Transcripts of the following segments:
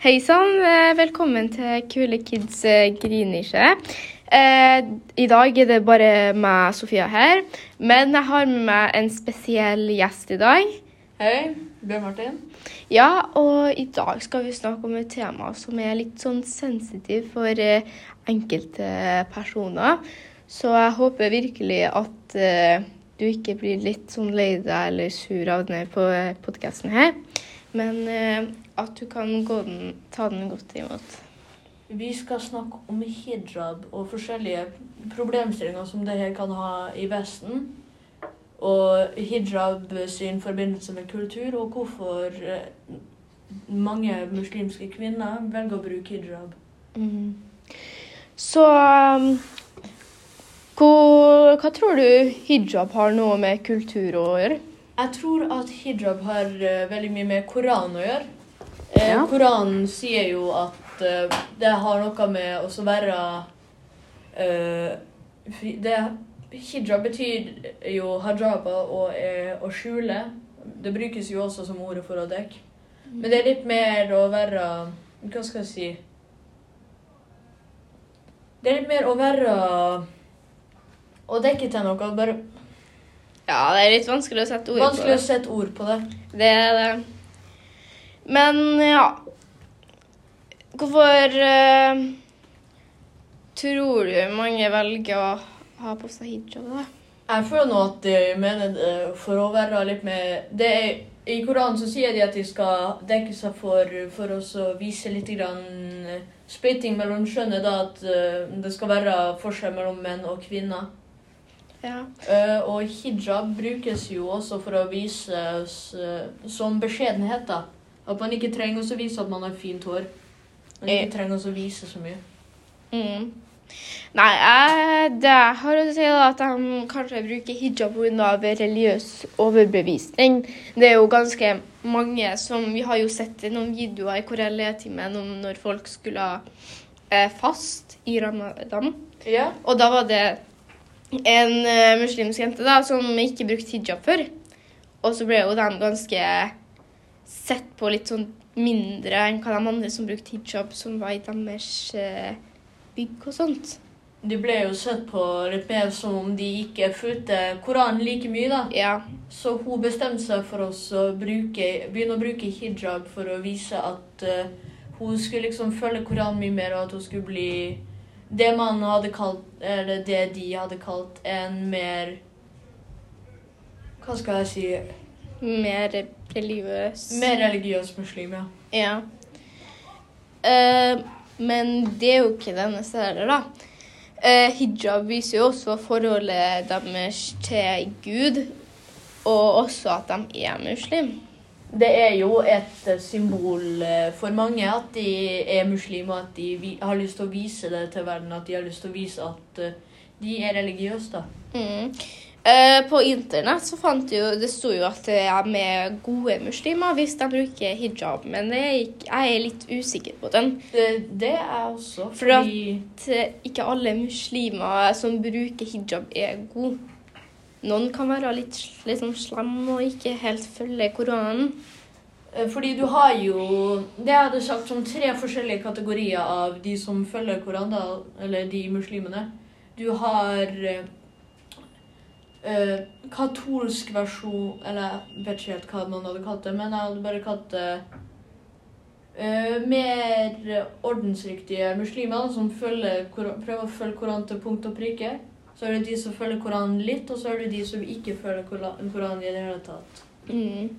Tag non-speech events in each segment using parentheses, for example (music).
Hei sann, eh, velkommen til Kule kids eh, grinisje. Eh, I dag er det bare meg, Sofia, her. Men jeg har med meg en spesiell gjest i dag. Hei, Bjørn Martin. Ja, og i dag skal vi snakke om et tema som er litt sånn sensitiv for eh, enkelte personer. Så jeg håper virkelig at eh, du ikke blir litt sånn lei deg eller sur av denne på podkasten her. Men eh, at du kan gå den, ta den godt imot. Vi skal snakke om hijab og forskjellige problemstillinger som det her kan ha i Vesten. Og hijab sin forbindelse med kultur, og hvorfor eh, mange muslimske kvinner velger å bruke hijab. Mm. Så um, hva, hva tror du hijab har noe med kultur å gjøre? Jeg tror at hijab har uh, veldig mye med Koranen å gjøre. Eh, Ja. Koranen sier jo at uh, det har noe med å være uh, det, Hijab betyr jo hijaba og å skjule. Det brukes jo også som ordet for å dekke. Men det er litt mer å være Hva skal jeg si Det er litt mer å være Å dekke til noe. Bare Ja, det er litt vanskelig å sette ord vanskelig på å sette ord på det. det. Det er det. Men ja Hvorfor uh, tror du mange velger å ha på seg hijab, da? Jeg føler nå at de mener det for å være litt mer det er, I Koranen så sier de at de skal dekke seg for for å vise litt grann eh, splitting mellom kjønnet. da At eh, det skal være forskjell mellom menn og kvinner. Ja. Eh, og hijab brukes jo også for å vise eh, som beskjedenhet. da At man ikke trenger å vise at man har fint hår. Man Eh. ikke trenger å vise så mye. Mm. Nei, jeg, det jeg har å si, da, at de kanskje bruker hijab pga. religiøs overbevisning. Det er jo ganske mange som Vi har jo sett noen videoer i Korell-timen om når folk skulle eh, fast i ramadan. Ja. Og da var det en eh, muslimsk jente da, som ikke brukte hijab før. Og så ble jo de ganske sett på litt sånn mindre enn hva de andre som brukte hijab, som var i deres eh, bygg og sånt. De ble jo sett på litt mer som om de ikke fulgte Koranen like mye. da. Ja. Så hun bestemte seg for å bruke, begynne å bruke hijab for å vise at uh, hun skulle liksom følge Koranen mye mer, og at hun skulle bli det man hadde kalt, eller det de hadde kalt en mer Hva skal jeg si Mer religiøs. Mer religiøs muslim, ja. Ja. Uh, men det er jo ikke det eneste heller, da. Uh, hijab viser jo også forholdet deres til Gud, og også at de er muslim. Det er jo et eh, symbol eh, for mange at de er muslimer, at de har lyst til å vise det til verden. At de har lyst til å vise at eh, de er religiøse, da. Mm. Uh, på internett så fant jo, det sto jo at det er med gode muslimer hvis de bruker hijab, men det er ikke, jeg er litt usikker på den. Det, det er også For At ikke alle muslimer som bruker hijab, er gode. Noen kan være litt, sånn slemme og ikke helt følge Koranen. eh, Fordi du har jo Det jeg hadde sagt som tre forskjellige kategorier av de som følger Koranen, eller de muslimene. Du har eh, katolsk versjon Eller jeg vet ikke helt hva man hadde kalt det, men jeg hadde bare kalt det uh, mer ordensriktige muslimer som følger, prøver å følge Koranen til punkt og prikke. Så er det de som følger Koranen litt, og så er det de som ikke følger Koranen i det hele tatt. Mm.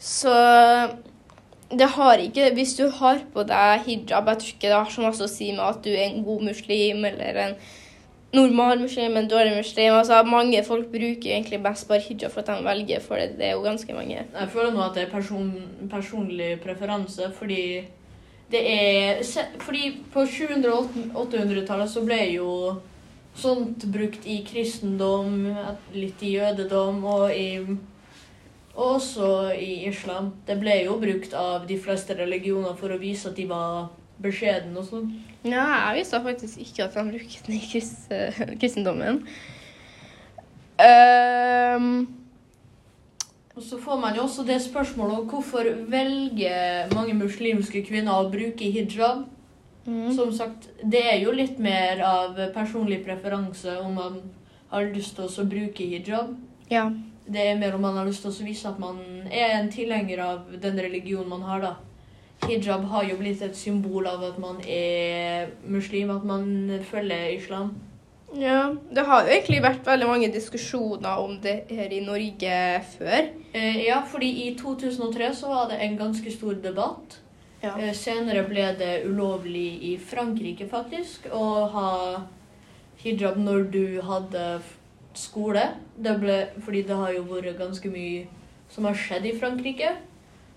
Så det har ikke Hvis du har på deg hijab, jeg tror ikke det har så masse å si med at du er en god muslim eller en normal muslim, en dårlig muslim. Altså, mange folk bruker egentlig best bare hijab for at de velger, for det, det er jo ganske mange. Jeg føler nå at det er person, personlig preferanse, fordi det er Fordi på 700- og 800-tallet så ble jo sånt brukt i kristendom, litt i jødedom og i også i islam. Det ble jo brukt av de fleste religioner for å vise at de var beskjedne og sånn. Ja, jeg visste faktisk ikke at de brukte den i krist, (laughs) kristendommen. Um. Og så får man jo også det spørsmålet hvorfor velger mange muslimske kvinner å bruke hijab? Mm. Som sagt, det er jo litt mer av personlig preferanse om man har lyst til å bruke hijab. Ja. Det er mer om man har lyst til å vise at man er en tilhenger av den religionen man har, da. Hijab har jo blitt et symbol av at man er muslim, at man følger islam. ja. Det har jo egentlig vært veldig mange diskusjoner om det her i Norge før. Eh, ja, fordi i 2003 så var det en ganske stor debatt. Ja. Eh, senere ble det ulovlig i Frankrike, faktisk, å ha hijab når du hadde skole. Det ble, fordi det har jo vært ganske mye som har skjedd i Frankrike.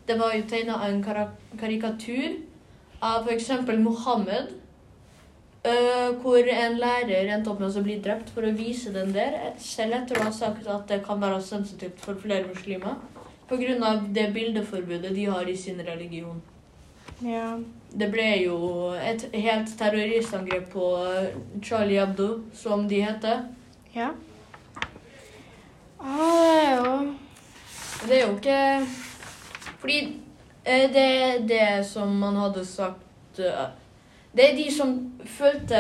Det var jo tegna en karikatur av f.eks. Mohammed, Uh, hvor en lærer endte opp med å bli drept for å vise den der, selv etter å ha sagt at det kan være sensitivt for flere muslimer. Pga. det bildeforbudet de har i sin religion. Ja. Det ble jo et helt terroristangrep på Charlie Hebdo, som de heter. Ja. Ah, det er jo Det er jo ikke Fordi eh, det er det som man hadde sagt eh, Det er de som fulgte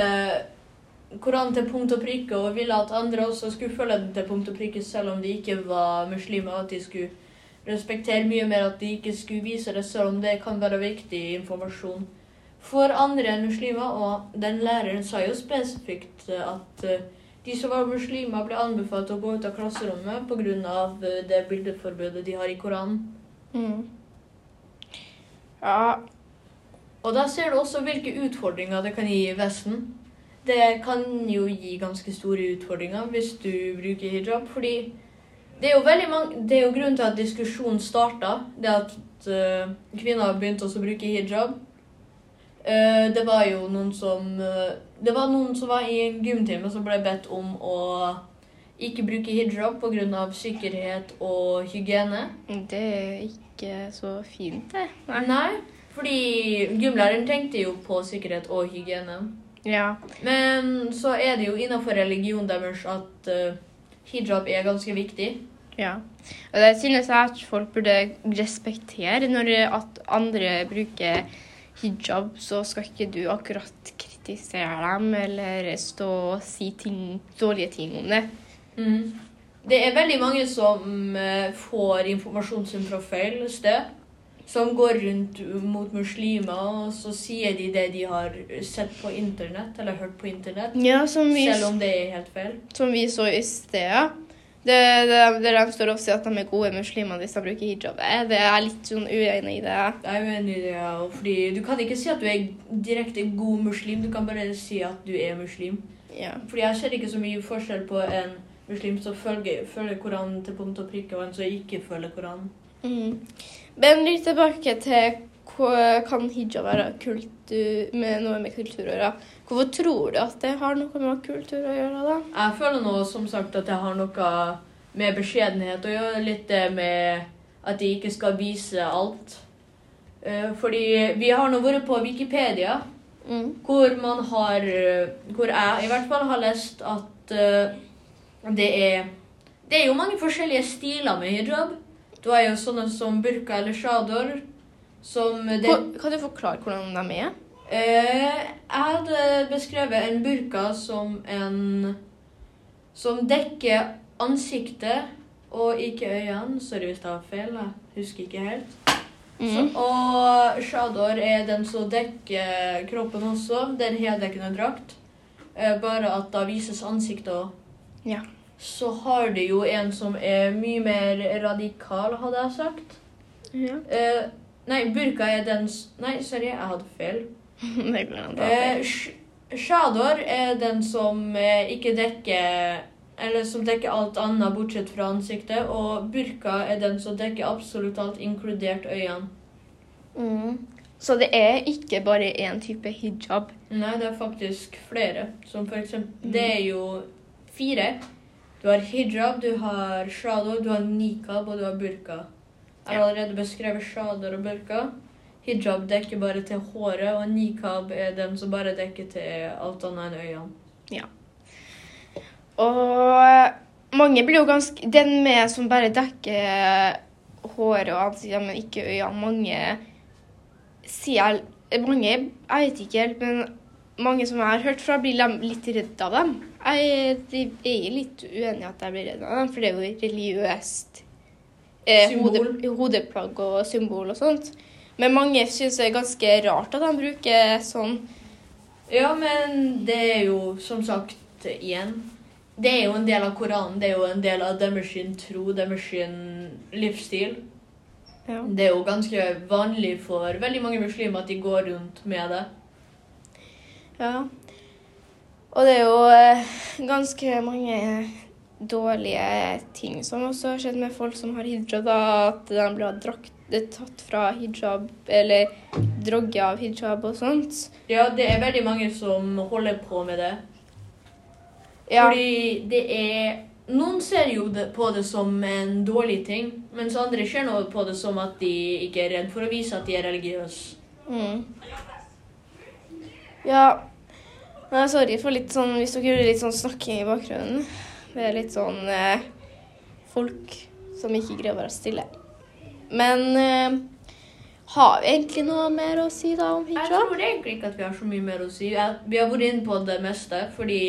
Koranen til punkt og prikke og ville at andre også skulle følge den til punkt og prikke, selv om de ikke var muslimer. At de skulle respektere mye mer, at de ikke skulle vise det, selv om det kan være viktig informasjon for andre enn muslimer. Og den læreren sa jo spesifikt eh, at eh, de som var muslimer, ble anbefalt å gå ut av klasserommet pga. det bildeforbudet de har i Koranen. mm. Ja. Og da ser du også hvilke utfordringer det kan gi i Vesten. Det kan jo gi ganske store utfordringer hvis du bruker hijab, fordi det er jo veldig mange Det er jo grunnen til at diskusjonen starta, det at uh, kvinner begynte å bruke hijab. Uh, det var jo noen som uh, Det var noen som var i en gymtime som ble bedt om å ikke bruke hijab pga. sikkerhet og hygiene. Det er ikke så fint, det. Nei, fordi gymlæreren tenkte jo på sikkerhet og hygiene. Ja. Men så er det jo innenfor religionen deres at uh, hijab er ganske viktig. Ja. Og det synes jeg at folk burde respektere. Når at andre bruker hijab, så skal ikke du akkurat kritisere dem eller stå og si ting, dårlige ting om det. Mm. Det er veldig mange som eh, får informasjon sin fra feil sted. Som går rundt mot muslimer, og så sier de det de har sett på internett, eller hørt på internett. Ja, som vi, Selv om det er helt feil. som vi så i sted. Det, det, det de står og sier at de er gode muslimer hvis de bruker hijab. Det er litt sånn uenig i det. Jeg er uenig i det, ja. Fordi du kan ikke si at du er direkte god muslim, du kan bare si at du er muslim. Ja. Fordi jeg ser ikke så mye forskjell på en muslim som følger, følger Koranen til punkt og prikke, og en som ikke følger Koranen. Mm. Men litt tilbake til kan hijab være kultur, med noe med kultur å gjøre. Hvorfor tror du at det har noe med kultur å gjøre, da? Jeg føler nå som sagt at det har noe med beskjedenhet å gjøre. Litt det med at de ikke skal vise alt. Eh, Fordi vi har nå vært på Wikipedia, Mm. hvor man har Hvor jeg i hvert fall har lest at eh, det er Det er jo mange forskjellige stiler med hijab. Du har jo sånne som burka eller shador, som det Kan, kan du forklare hvordan de er? Eh, jeg hadde beskrevet en burka som en Som dekker ansiktet og ikke øynene. Sorry hvis det har feil, jeg husker ikke helt. Så, Mm. og shador er den som dekker kroppen også. Det er en heldekkende drakt. Eh, bare at da vises ansiktet òg. Ja. Så har du jo en som er mye mer radikal, hadde jeg sagt. ja. Eh, nei, burka er den Nei, sorry, jeg hadde feil. (laughs) det går an Eh, Shador er den som eh, ikke dekker Eller som dekker alt annet bortsett fra ansiktet. Og burka er den som dekker absolutt alt, inkludert øynene. Mm. Så det er ikke bare én type hijab. Nei, det er faktisk flere. Som for eksempel Mm. Det er jo fire. Du har hijab, du har shador, du har nikab og du har burka. Har allerede beskrevet shader og burka. Hijab dekker bare til håret, og nikab er den som bare dekker til alt annet enn øynene. Ja. Og mange blir jo ganske Den med som bare dekker håret og ansiktet, men ikke øynene. Mange sier Mange, jeg vet ikke helt, men mange som jeg har hørt fra, blir litt redd av dem. Jeg, jeg er litt uenig i at jeg blir redd av dem, for det er jo religiøst eh, hode, hodeplagg og symbol og sånt. Men mange syns det er ganske rart at de bruker sånn. Ja, men det er jo som sagt igjen Det er jo en del av Koranen. Det er jo en del av deres tro, deres livsstil. Ja. Det er jo ganske vanlig for veldig mange muslimer at de går rundt med det. ja. Og det er jo eh, ganske mange dårlige ting som også har skjedd med folk som har hijab, da, at de blir drakt, tatt fra hijab eller drogget av hijab og sånt. Ja, det er veldig mange som holder på med det. Ja, Fordi det er Noen ser jo på det som en dårlig ting, mens andre ser noe på det som at de ikke er redd for å vise at de er religiøse. mm. ja. Nei, sorry for litt sånn, hvis dere hører litt sånn snakking i bakgrunnen. Det er litt sånn eh, folk som ikke greier å være stille. Men eh, har vi egentlig noe mer å si da om hijab? Jeg tror egentlig ikke at vi har så mye mer å si. Vi har vært inne på det meste, fordi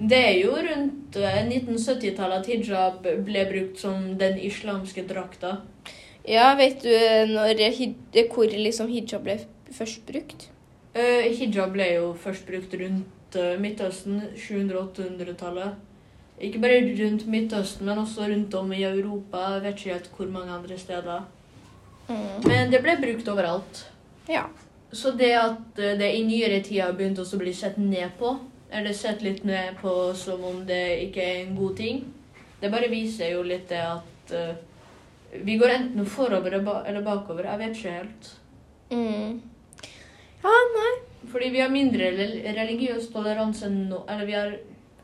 det er jo rundt eh, 1970-tallet at hijab ble brukt som den islamske drakta. Ja, vet du når, hvor liksom hijab ble først brukt? Uh, hijab ble jo først brukt rundt eh, Midtøsten, 700-800-tallet. Ikke bare rundt Midtøsten, men også rundt om i Europa. Jeg vet ikke helt hvor mange andre steder. Mm. Men det ble brukt overalt. Ja. Så det at eh, det i nyere tid har begynt å bli sett ned på, eller sett litt ned på som om det ikke er en god ting, det bare viser jo litt det at uh, vi går enten forover eller bakover. Jeg vet ikke helt. Mm. Ja, nei. Fordi vi har mindre religiøs toleranse nå. Eller vi har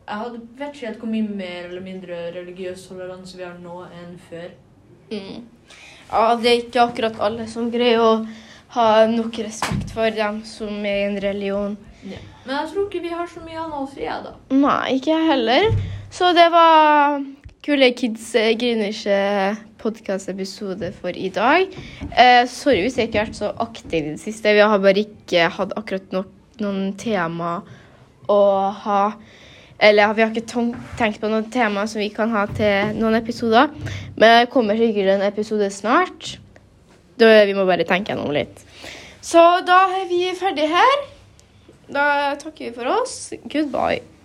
Jeg hadde- vet ikke helt hvor mye mer eller mindre religiøs toleranse vi har nå enn før. Mm. Ja, det er ikke akkurat alle som greier å ha nok respekt for dem som er i en religion. Men jeg tror ikke vi har så mye annet å jeg, da. Nei, ikke jeg heller. Så det var Kule kids griner ikke podkast-episode for i dag. Eh, sorry hvis jeg ikke har vært så aktiv i det siste. Vi har bare ikke hatt akkurat no noen tema å ha Eller vi har ikke tenkt på noen tema som vi kan ha til noen episoder. Men det kommer sikkert en episode snart. Da vi må bare tenke gjennom litt. Så da er vi ferdige her. Da takker vi for oss. Goodbye.